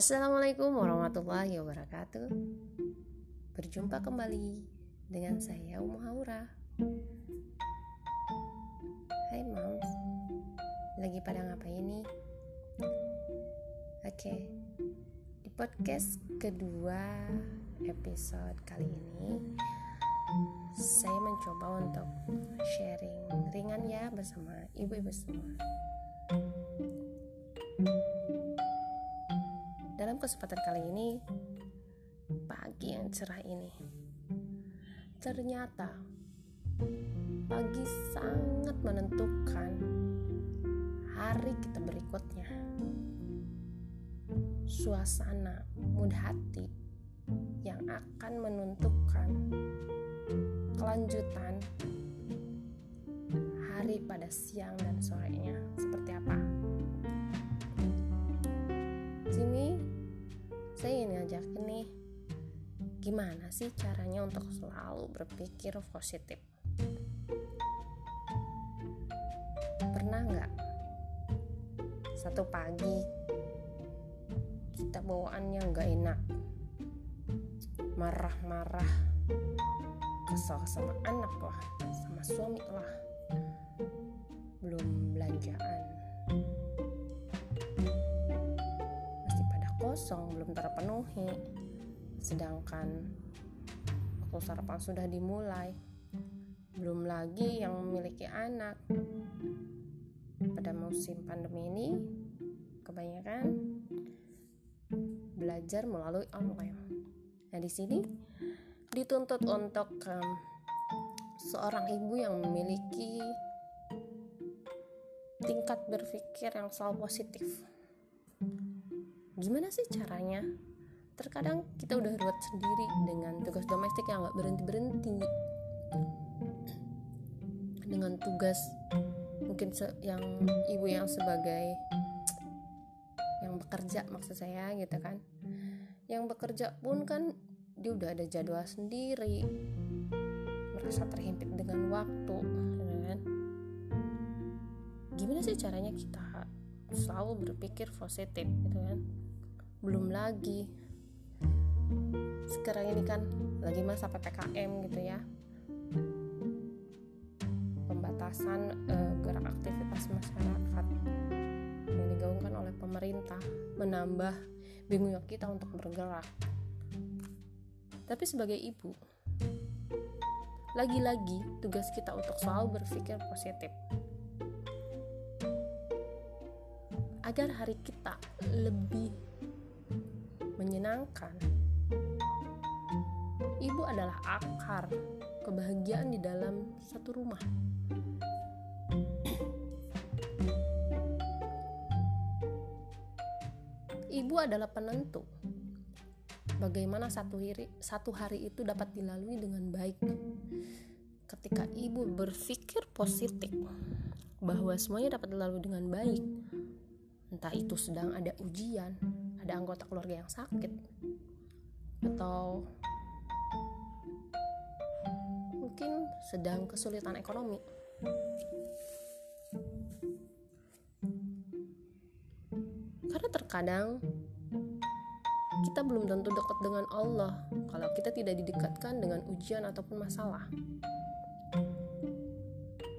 Assalamualaikum warahmatullahi wabarakatuh. Berjumpa kembali dengan saya Umu Haura. Hai moms Lagi pada ngapain nih? Oke. Di podcast kedua episode kali ini Saya mencoba untuk sharing ringan ya bersama ibu-ibu semua kesempatan kali ini, pagi yang cerah ini, ternyata pagi sangat menentukan hari kita berikutnya. Suasana mood hati yang akan menentukan kelanjutan hari pada siang dan sorenya seperti apa. Sini saya ingin ngajakin nih gimana sih caranya untuk selalu berpikir positif? Pernah nggak satu pagi kita bawaannya nggak enak marah-marah kesal sama anak lah sama suami lah belum belanjaan kosong belum terpenuhi. Sedangkan waktu sarapan sudah dimulai belum lagi yang memiliki anak. Pada musim pandemi ini kebanyakan belajar melalui online. Nah di sini dituntut untuk um, seorang ibu yang memiliki tingkat berpikir yang selalu positif gimana sih caranya? Terkadang kita udah ruwet sendiri dengan tugas domestik yang gak berhenti berhenti dengan tugas mungkin yang ibu yang sebagai yang bekerja maksud saya gitu kan. Yang bekerja pun kan dia udah ada jadwal sendiri. Merasa terhimpit dengan waktu kan. Gimana sih caranya kita selalu berpikir positif gitu kan belum lagi. Sekarang ini kan lagi masa ppkm gitu ya. Pembatasan uh, gerak aktivitas masyarakat. Yang digaungkan oleh pemerintah menambah bingungnya kita untuk bergerak. Tapi sebagai ibu lagi-lagi tugas kita untuk selalu berpikir positif. Agar hari kita lebih menyenangkan. Ibu adalah akar kebahagiaan di dalam satu rumah. Ibu adalah penentu bagaimana satu hari, satu hari itu dapat dilalui dengan baik. Ketika ibu berpikir positif bahwa semuanya dapat dilalui dengan baik, entah itu sedang ada ujian, ada anggota keluarga yang sakit atau mungkin sedang kesulitan ekonomi. Karena terkadang kita belum tentu dekat dengan Allah kalau kita tidak didekatkan dengan ujian ataupun masalah.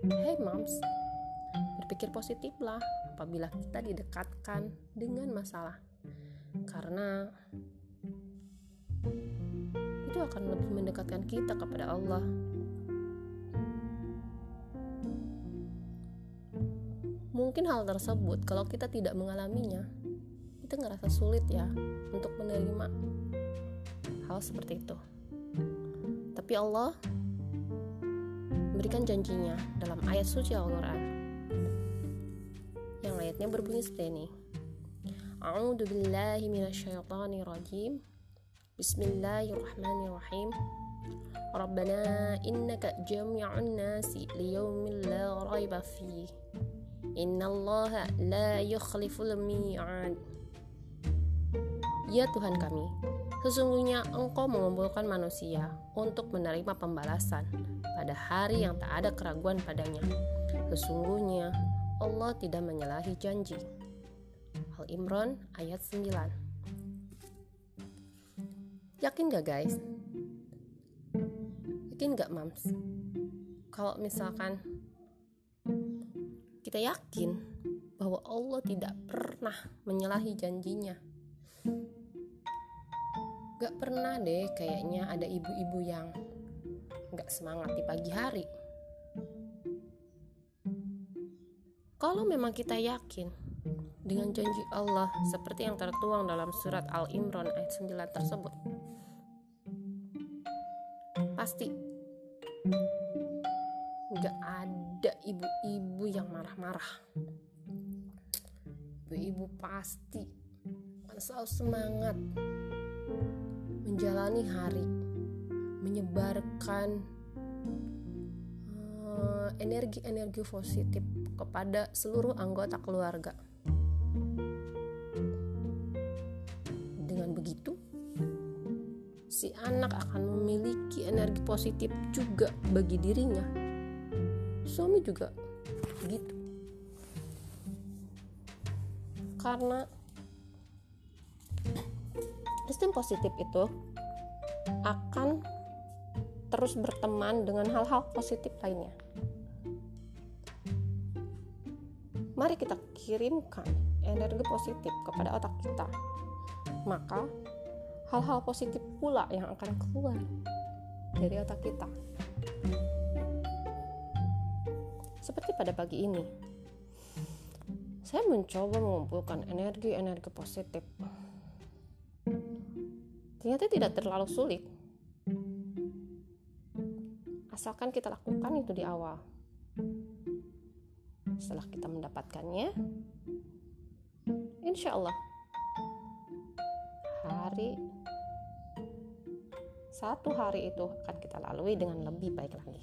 Hey moms, berpikir positiflah apabila kita didekatkan dengan masalah karena itu akan lebih mendekatkan kita kepada Allah. Mungkin hal tersebut kalau kita tidak mengalaminya, kita ngerasa sulit ya untuk menerima hal seperti itu. Tapi Allah memberikan janjinya dalam ayat suci Al-Quran yang ayatnya berbunyi seperti ini A'udzu billahi minasyaitonir rajim. Bismillahirrahmanirrahim. Rabbana innaka jami'un nasi liyaumin la raiba fih. Innallaha la yukhliful mi'ad. Ya Tuhan kami, sesungguhnya Engkau mengumpulkan manusia untuk menerima pembalasan pada hari yang tak ada keraguan padanya. Sesungguhnya Allah tidak menyalahi janji. Al-Imran ayat 9 yakin gak guys? Yakin gak mams? Kalau misalkan kita yakin bahwa Allah tidak pernah menyalahi janjinya. Gak pernah deh kayaknya ada ibu-ibu yang gak semangat di pagi hari. Kalau memang kita yakin dengan janji Allah seperti yang tertuang dalam surat Al-Imran ayat 9 tersebut pasti gak ada ibu-ibu yang marah-marah ibu-ibu pasti akan selalu semangat menjalani hari menyebarkan eh, energi-energi uh, positif kepada seluruh anggota keluarga. Begitu, si anak akan memiliki energi positif juga bagi dirinya. Suami juga begitu. Karena sistem positif itu akan terus berteman dengan hal-hal positif lainnya. Mari kita kirimkan energi positif kepada otak kita. Maka hal-hal positif pula yang akan keluar dari otak kita. Seperti pada pagi ini, saya mencoba mengumpulkan energi-energi positif. Ternyata tidak terlalu sulit. Asalkan kita lakukan itu di awal. Setelah kita mendapatkannya, insya Allah hari satu hari itu akan kita lalui dengan lebih baik lagi.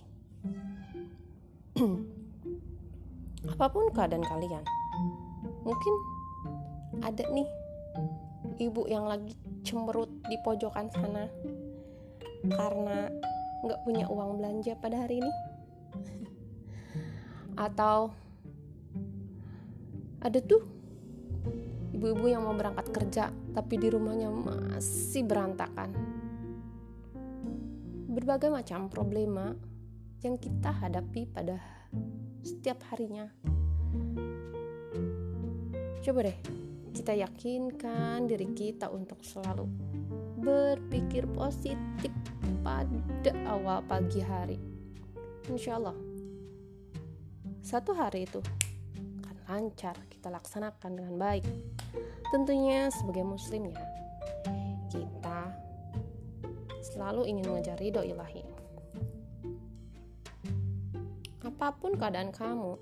Apa pun keadaan kalian, mungkin ada nih ibu yang lagi cemberut di pojokan sana karena nggak punya uang belanja pada hari ini atau ada tuh ibu-ibu yang mau berangkat kerja tapi di rumahnya masih berantakan berbagai macam problema yang kita hadapi pada setiap harinya. Coba deh, kita yakinkan diri kita untuk selalu berpikir positif pada awal pagi hari. Insya Allah, satu hari itu lancar kita laksanakan dengan baik. Tentunya sebagai muslim ya, kita selalu ingin mengejar ridho ilahi. Apa pun keadaan kamu,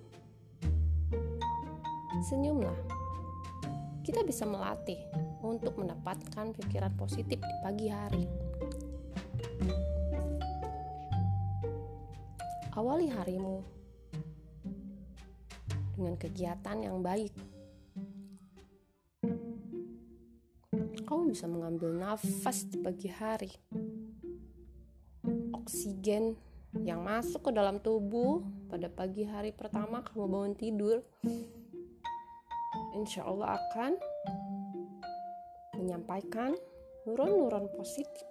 senyumlah. Kita bisa melatih untuk mendapatkan pikiran positif di pagi hari. Awali harimu dengan kegiatan yang baik. Kamu bisa mengambil nafas di pagi hari. Oksigen yang masuk ke dalam tubuh pada pagi hari pertama kamu bangun tidur insya Allah akan menyampaikan nuron-nuron positif.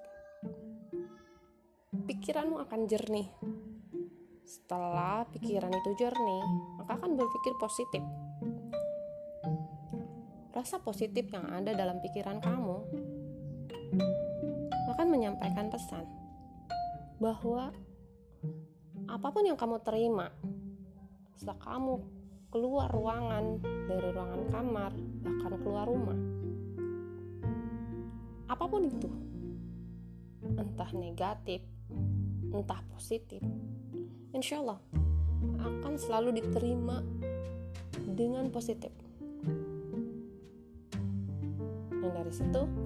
Pikiranmu akan jernih setelah pikiran itu jernih maka akan berpikir positif. Rasa positif yang ada dalam pikiran kamu akan menyampaikan pesan bahwa apa pun yang kamu terima setelah kamu keluar ruangan dari ruangan kamar bahkan keluar rumah apa pun itu entah negatif entah positif insya Allah akan selalu diterima dengan positif dan dari situ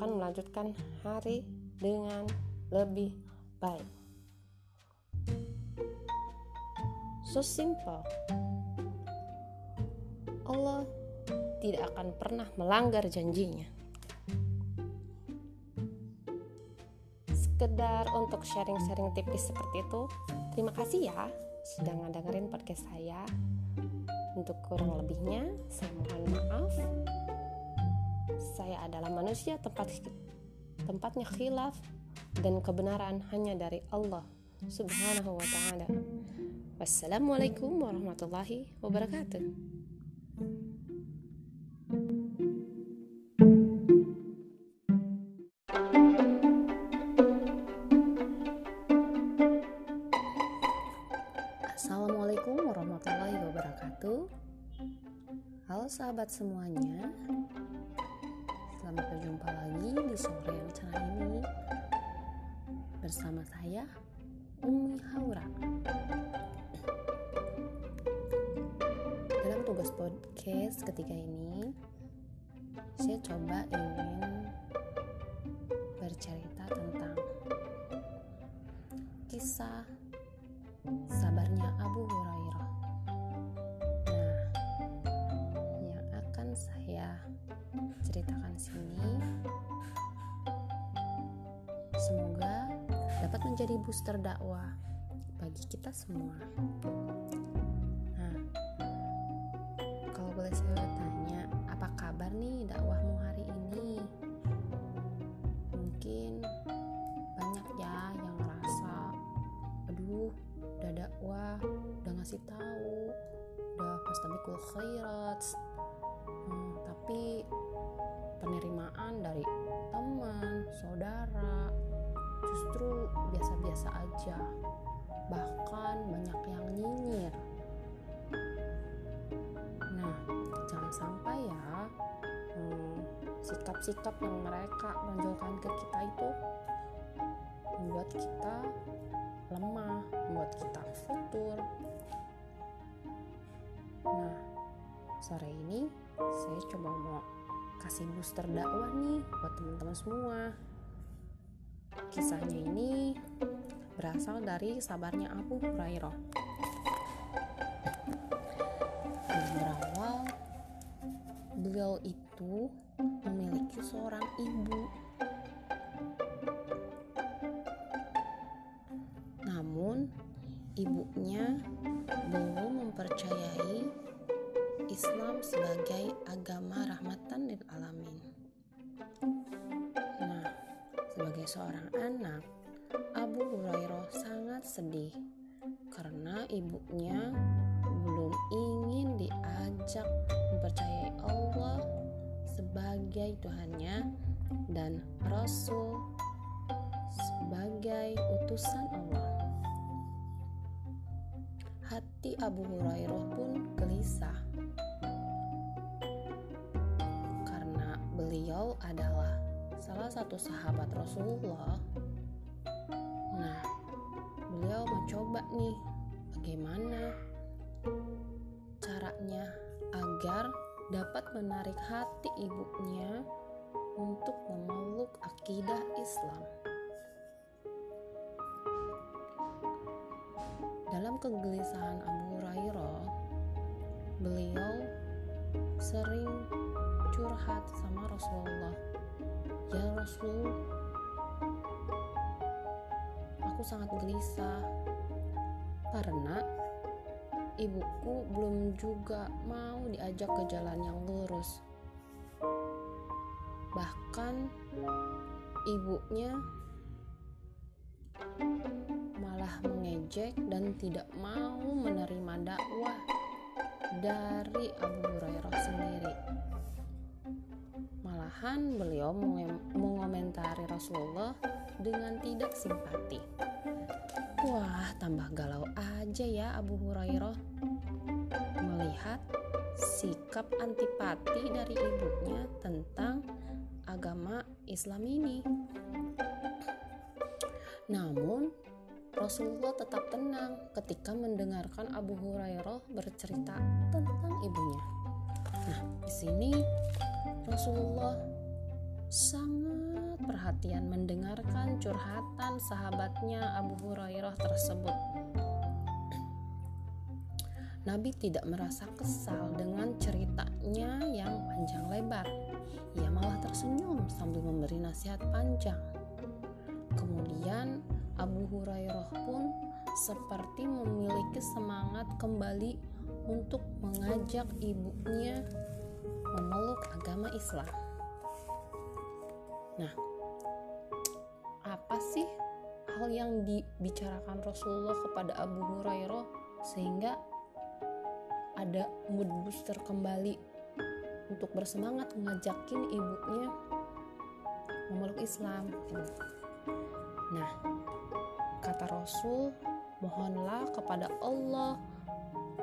akan melanjutkan hari dengan lebih baik. So simple. Allah tidak akan pernah melanggar janjinya. Sekedar untuk sharing-sharing tipis seperti itu. Terima kasih ya sudah ngedengerin podcast saya. Untuk kurang lebihnya, saya mohon maaf. Saya adalah manusia tempat tempatnya khilaf dan kebenaran hanya dari Allah Subhanahu wa taala. Wassalamualaikum warahmatullahi wabarakatuh. Semuanya. Selamat berjumpa lagi di sore yang cerah ini bersama saya Umi Haura. Dalam tugas podcast ketiga ini, saya coba ingin bercerita tentang kisah menjadi booster dakwah bagi kita semua. Nah, kalau boleh saya tanya, apa kabar nih dakwahmu hari ini? Mungkin banyak ya yang ngerasa, aduh, udah dakwah, udah ngasih tahu, udah fastabikul khairat, hmm, tapi penerimaan dari teman, saudara, justru biasa-biasa aja. Bahkan banyak yang nyinyir. Nah jangan sampai ya hmm, sikap-sikap yang mereka tonjolkan ke kita itu membuat kita lemah membuat kita futur. Nah sore ini saya coba mau kasih booster dakwah nih buat teman-teman semua Kisahnya ini berasal dari sabarnya Abu Hurairah. Berawal, beliau itu memiliki seorang ibu. Namun, ibunya belum mempercayai Islam sebagai agama rahmatan lil alamin. Sebagai seorang anak, Abu Hurairah sangat sedih karena ibunya belum ingin diajak mempercayai Allah sebagai Tuhannya dan Rasul sebagai utusan Allah. Hati Abu Hurairah pun gelisah karena beliau adalah salah satu sahabat Rasulullah. Nah, beliau mencoba nih bagaimana caranya agar dapat menarik hati ibunya untuk memeluk akidah Islam. Dalam kegelisahan Abu Hurairah, beliau sering curhat sama Rasulullah Ya Rasul, aku sangat gelisah karena ibuku belum juga mau diajak ke jalan yang lurus. Bahkan ibunya malah mengejek dan tidak mau menerima dakwah dari Abu Hurairah sendiri. Malahan beliau mengomentari Rasulullah dengan tidak simpati. Wah, tambah galau aja ya Abu Hurairah melihat sikap antipati dari ibunya tentang agama Islam ini. Namun, Rasulullah tetap tenang ketika mendengarkan Abu Hurairah bercerita tentang ibunya. Nah, di sini Rasulullah sangat perhatian mendengarkan curhatan sahabatnya Abu Hurairah tersebut. Nabi tidak merasa kesal dengan ceritanya yang panjang lebar. Ia malah tersenyum sambil memberi nasihat panjang. Kemudian Abu Hurairah pun seperti memiliki semangat kembali untuk mengajak ibunya memeluk agama Islam. Nah, apa sih hal yang dibicarakan Rasulullah kepada Abu Hurairah sehingga ada mood booster kembali untuk bersemangat ngajakin ibunya memeluk Islam. Nah, kata Rasul, mohonlah kepada Allah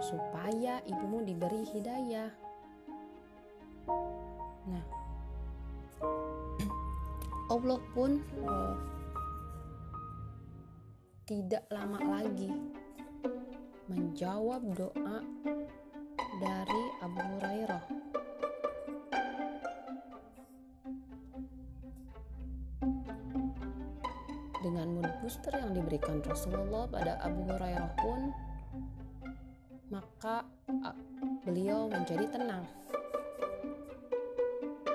supaya ibumu diberi hidayah. Nah, Allah pun uh, tidak lama lagi menjawab doa dari Abu Hurairah. Dengan mood booster yang diberikan Rasulullah pada Abu Hurairah pun, maka beliau menjadi tenang.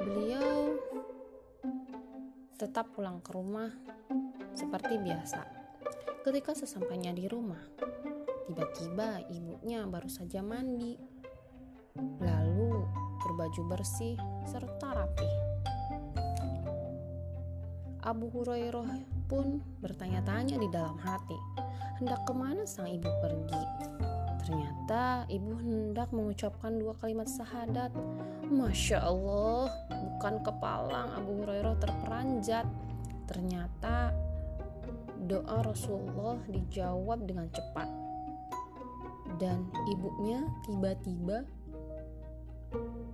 Beliau tetap pulang ke rumah seperti biasa. Ketika sesampainya di rumah, tiba-tiba ibunya baru saja mandi, lalu berbaju bersih serta rapi. Abu Hurairah pun bertanya-tanya di dalam hati, hendak ke mana sang ibu pergi? Ternyata ibu hendak mengucapkan dua kalimat syahadat. Masya Allah, bukan kepalang Abu Hurairah terperanjat. Ternyata doa Rasulullah dijawab dengan cepat. Dan ibunya tiba-tiba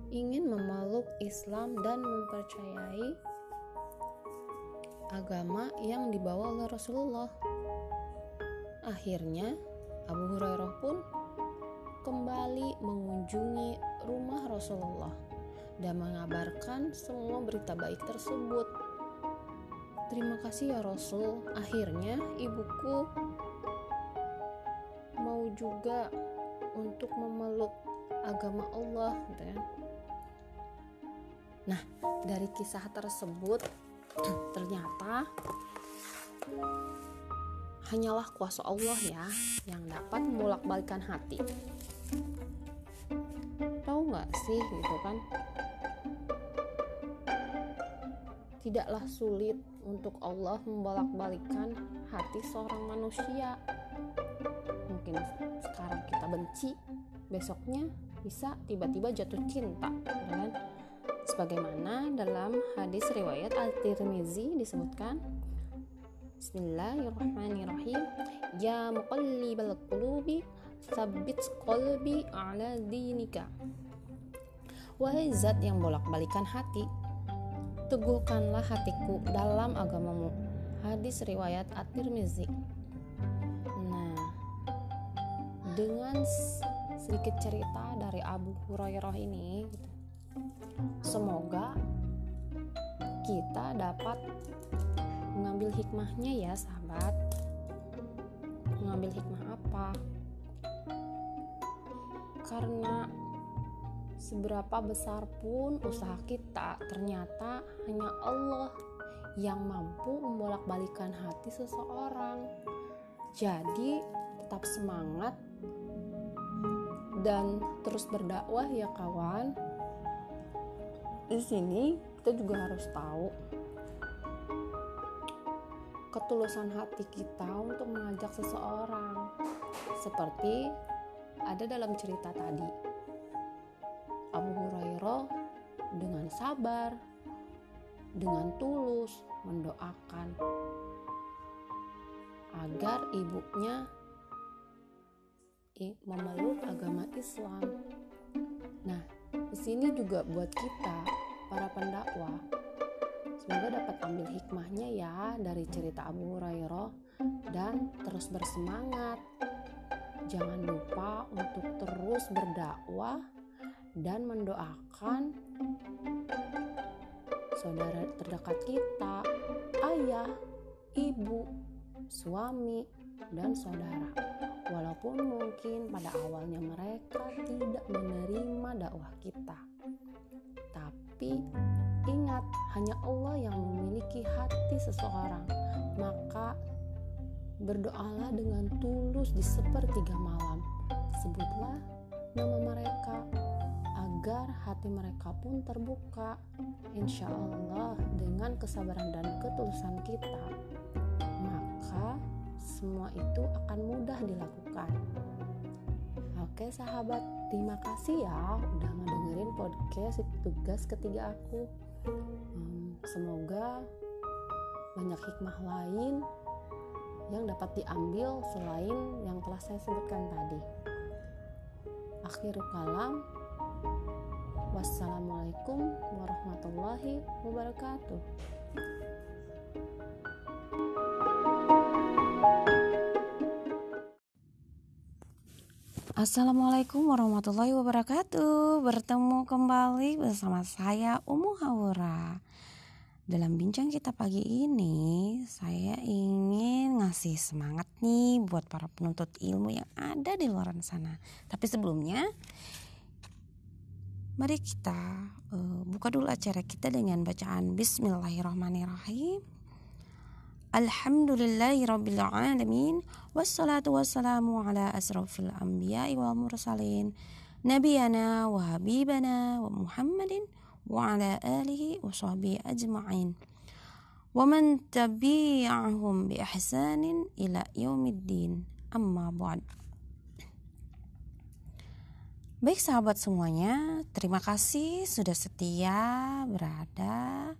ingin memeluk Islam dan mempercayai agama yang dibawa oleh Rasulullah. Akhirnya, Abu Hurairah pun kembali mengunjungi rumah Rasulullah dan mengabarkan semua berita baik tersebut. Terima kasih ya Rasul. Akhirnya ibuku mau juga untuk memeluk agama Allah gitu ya. Nah, dari kisah tersebut ternyata hanyalah kuasa Allah ya yang dapat membolak-balikan hati. Tahu nggak sih gitu kan? Tidaklah sulit untuk Allah membolak-balikan hati seorang manusia. Mungkin sekarang kita benci, besoknya bisa tiba-tiba jatuh cinta, gitu kan? Sebagaimana dalam hadis riwayat Al-Tirmizi disebutkan Bismillahirrahmanirrahim Ya muqallibal qulubi Sabit qalbi ala dinika Wahai zat yang bolak-balikan hati teguhkanlah hatiku dalam agamamu. Hadis riwayat At-Tirmizi. Nah, dengan sedikit cerita dari Abu Hurairah ini, semoga kita dapat mengambil hikmahnya ya, sahabat. Mengambil hikmah apa? Karena seberapa besar pun usaha kita, ternyata hanya Allah yang mampu membolak-balikan hati seseorang. Jadi, tetap semangat dan terus berdakwah ya kawan. Di sini kita juga harus tahu ketulusan hati kita untuk mengajak seseorang. Seperti ada dalam cerita tadi Abu Hurairah dengan sabar, dengan tulus mendoakan agar ibunya memeluk agama Islam. Nah, di sini juga buat kita para pendakwah semoga dapat ambil hikmahnya ya dari cerita Abu Hurairah dan terus bersemangat. Jangan lupa untuk terus berdakwah dan mendoakan saudara terdekat kita, ayah, ibu, suami, dan saudara. Walaupun mungkin pada awalnya mereka tidak menerima dakwah kita, tapi ingat, hanya Allah yang memiliki hati seseorang. Maka berdoalah dengan tulus di sepertiga malam. Sebutlah nama mereka agar hati mereka pun terbuka. Insya Allah, dengan kesabaran dan ketulusan kita, maka semua itu akan mudah dilakukan. Oke sahabat, terima kasih ya udah ngedengerin podcast tugas ketiga aku. Hmm, semoga banyak hikmah lain yang dapat diambil selain yang telah saya sebutkan tadi. Akhirul kalam, wassalamualaikum warahmatullahi wabarakatuh. Assalamualaikum warahmatullahi wabarakatuh Bertemu kembali bersama saya Umu Haura dalam bincang kita pagi ini, saya ingin ngasih semangat nih buat para penuntut ilmu yang ada di luar sana. Tapi sebelumnya, mari kita uh, buka dulu acara kita dengan bacaan Bismillahirrahmanirrahim. الحمد لله رب العالمين والصلاة والسلام على أشرف الأنبياء والمرسلين نبينا وحبيبنا ومحمد وعلى آله وصحبه أجمعين. ومن تبعهم بإحسان إلى يوم الدين أما بعد. Baik sahabat semuanya, terima kasih sudah setia berada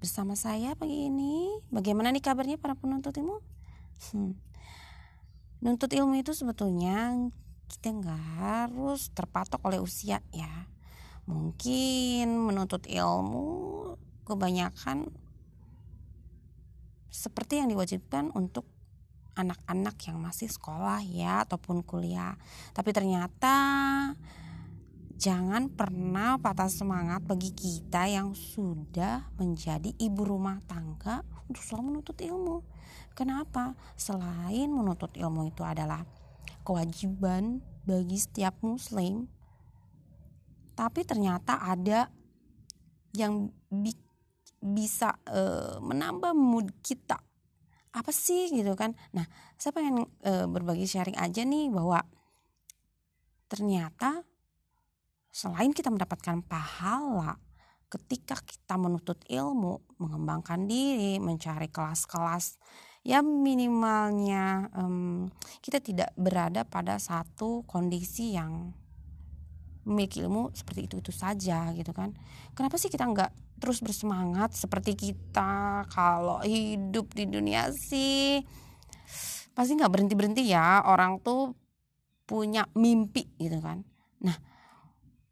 bersama saya pagi ini. Bagaimana nih kabarnya para penuntut ilmu? Hmm. Nuntut ilmu itu sebetulnya kita nggak harus terpatok oleh usia ya mungkin menuntut ilmu kebanyakan seperti yang diwajibkan untuk anak-anak yang masih sekolah ya ataupun kuliah. Tapi ternyata jangan pernah patah semangat bagi kita yang sudah menjadi ibu rumah tangga untuk selalu menuntut ilmu. Kenapa? Selain menuntut ilmu itu adalah kewajiban bagi setiap muslim tapi ternyata ada yang bi bisa uh, menambah mood kita apa sih gitu kan nah saya pengen uh, berbagi sharing aja nih bahwa ternyata selain kita mendapatkan pahala ketika kita menuntut ilmu mengembangkan diri mencari kelas-kelas ya minimalnya um, kita tidak berada pada satu kondisi yang memiliki ilmu seperti itu itu saja gitu kan. Kenapa sih kita nggak terus bersemangat seperti kita kalau hidup di dunia sih? Pasti nggak berhenti berhenti ya orang tuh punya mimpi gitu kan. Nah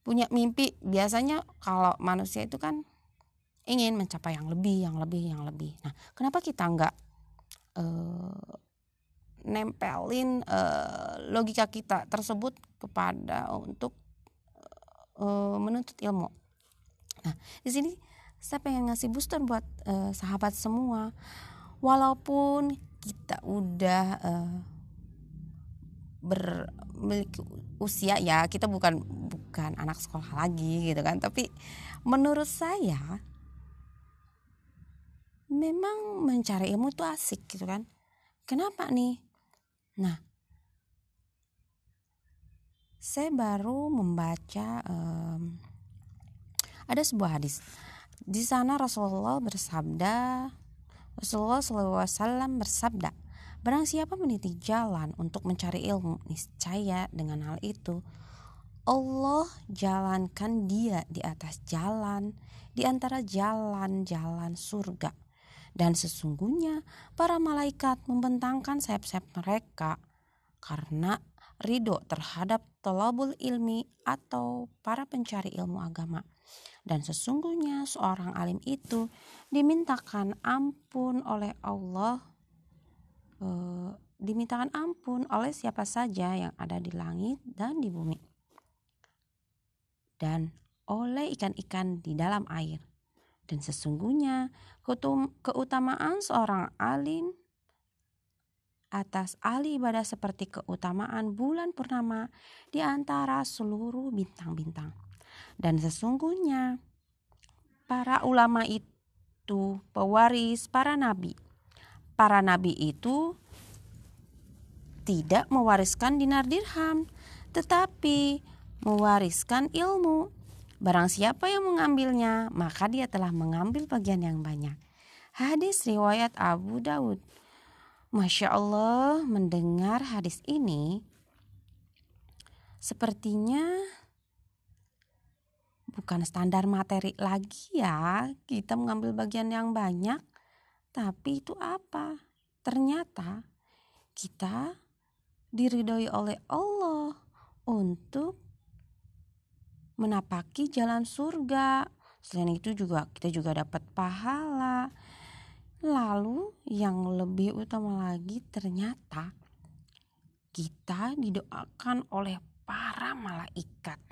punya mimpi biasanya kalau manusia itu kan ingin mencapai yang lebih yang lebih yang lebih nah kenapa kita nggak uh, nempelin uh, logika kita tersebut kepada untuk uh, menuntut ilmu. Nah, di sini saya pengen ngasih booster buat uh, sahabat semua. Walaupun kita udah uh, bermiliki usia ya, kita bukan bukan anak sekolah lagi gitu kan, tapi menurut saya memang mencari ilmu itu asik gitu kan. Kenapa nih? Nah, saya baru membaca um, ada sebuah hadis di sana Rasulullah bersabda Rasulullah SAW bersabda Barang siapa meniti jalan untuk mencari ilmu niscaya dengan hal itu Allah jalankan dia di atas jalan di antara jalan-jalan surga dan sesungguhnya para malaikat membentangkan sayap-sayap mereka karena ridho terhadap tolabul ilmi atau para pencari ilmu agama. Dan sesungguhnya seorang alim itu dimintakan ampun oleh Allah, e, dimintakan ampun oleh siapa saja yang ada di langit dan di bumi, dan oleh ikan-ikan di dalam air. Dan sesungguhnya keutamaan seorang alim atas ahli ibadah seperti keutamaan bulan purnama di antara seluruh bintang-bintang. Dan sesungguhnya para ulama itu pewaris para nabi. Para nabi itu tidak mewariskan dinar dirham, tetapi mewariskan ilmu. Barang siapa yang mengambilnya, maka dia telah mengambil bagian yang banyak. Hadis riwayat Abu Daud. Masya Allah, mendengar hadis ini, sepertinya bukan standar materi lagi ya. Kita mengambil bagian yang banyak, tapi itu apa? Ternyata kita diridhoi oleh Allah untuk menapaki jalan surga. Selain itu juga kita juga dapat pahala. Lalu yang lebih utama lagi ternyata kita didoakan oleh para malaikat.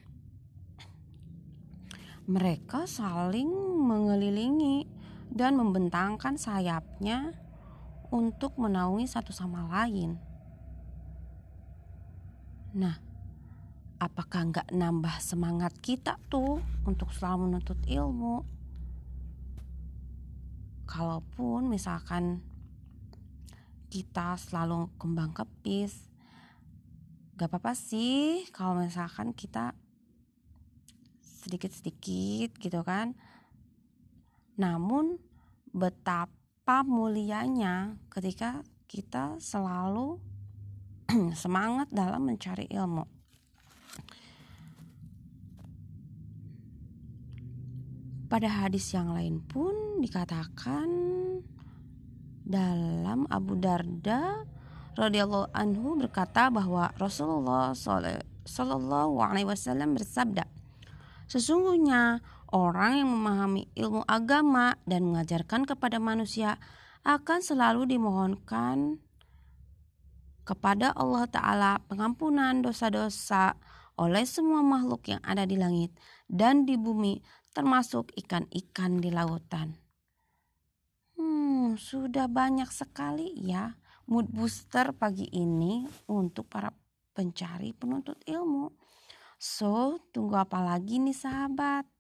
Mereka saling mengelilingi dan membentangkan sayapnya untuk menaungi satu sama lain. Nah, apakah nggak nambah semangat kita tuh untuk selalu menuntut ilmu? Kalaupun misalkan kita selalu kembang kepis, gak apa-apa sih kalau misalkan kita sedikit-sedikit gitu kan. Namun betapa mulianya ketika kita selalu semangat dalam mencari ilmu. Pada hadis yang lain pun dikatakan dalam Abu Darda radhiyallahu anhu berkata bahwa Rasulullah Shallallahu alaihi wasallam bersabda, sesungguhnya orang yang memahami ilmu agama dan mengajarkan kepada manusia akan selalu dimohonkan kepada Allah Ta'ala pengampunan dosa-dosa oleh semua makhluk yang ada di langit dan di bumi termasuk ikan-ikan di lautan. Hmm, sudah banyak sekali ya mood booster pagi ini untuk para pencari penuntut ilmu. So, tunggu apa lagi nih sahabat?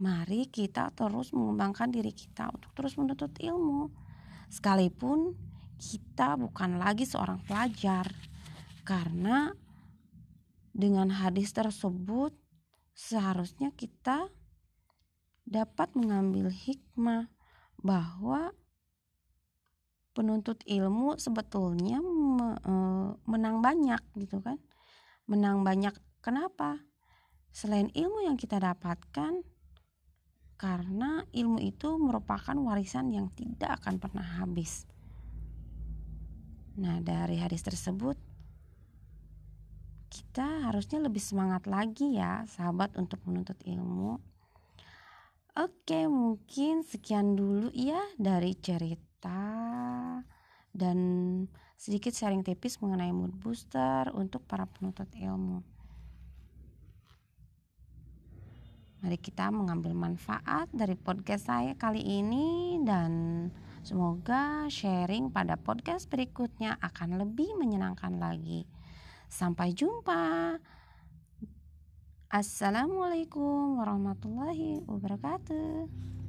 Mari kita terus mengembangkan diri kita untuk terus menuntut ilmu. Sekalipun kita bukan lagi seorang pelajar. Karena dengan hadis tersebut seharusnya kita dapat mengambil hikmah bahwa penuntut ilmu sebetulnya e, menang banyak gitu kan menang banyak kenapa selain ilmu yang kita dapatkan karena ilmu itu merupakan warisan yang tidak akan pernah habis nah dari hadis tersebut kita harusnya lebih semangat lagi ya sahabat untuk menuntut ilmu Oke, mungkin sekian dulu ya dari cerita dan sedikit sharing tipis mengenai mood booster untuk para penuntut ilmu. Mari kita mengambil manfaat dari podcast saya kali ini dan semoga sharing pada podcast berikutnya akan lebih menyenangkan lagi. Sampai jumpa. Assalamualaikum warahmatullahi wabarakatuh.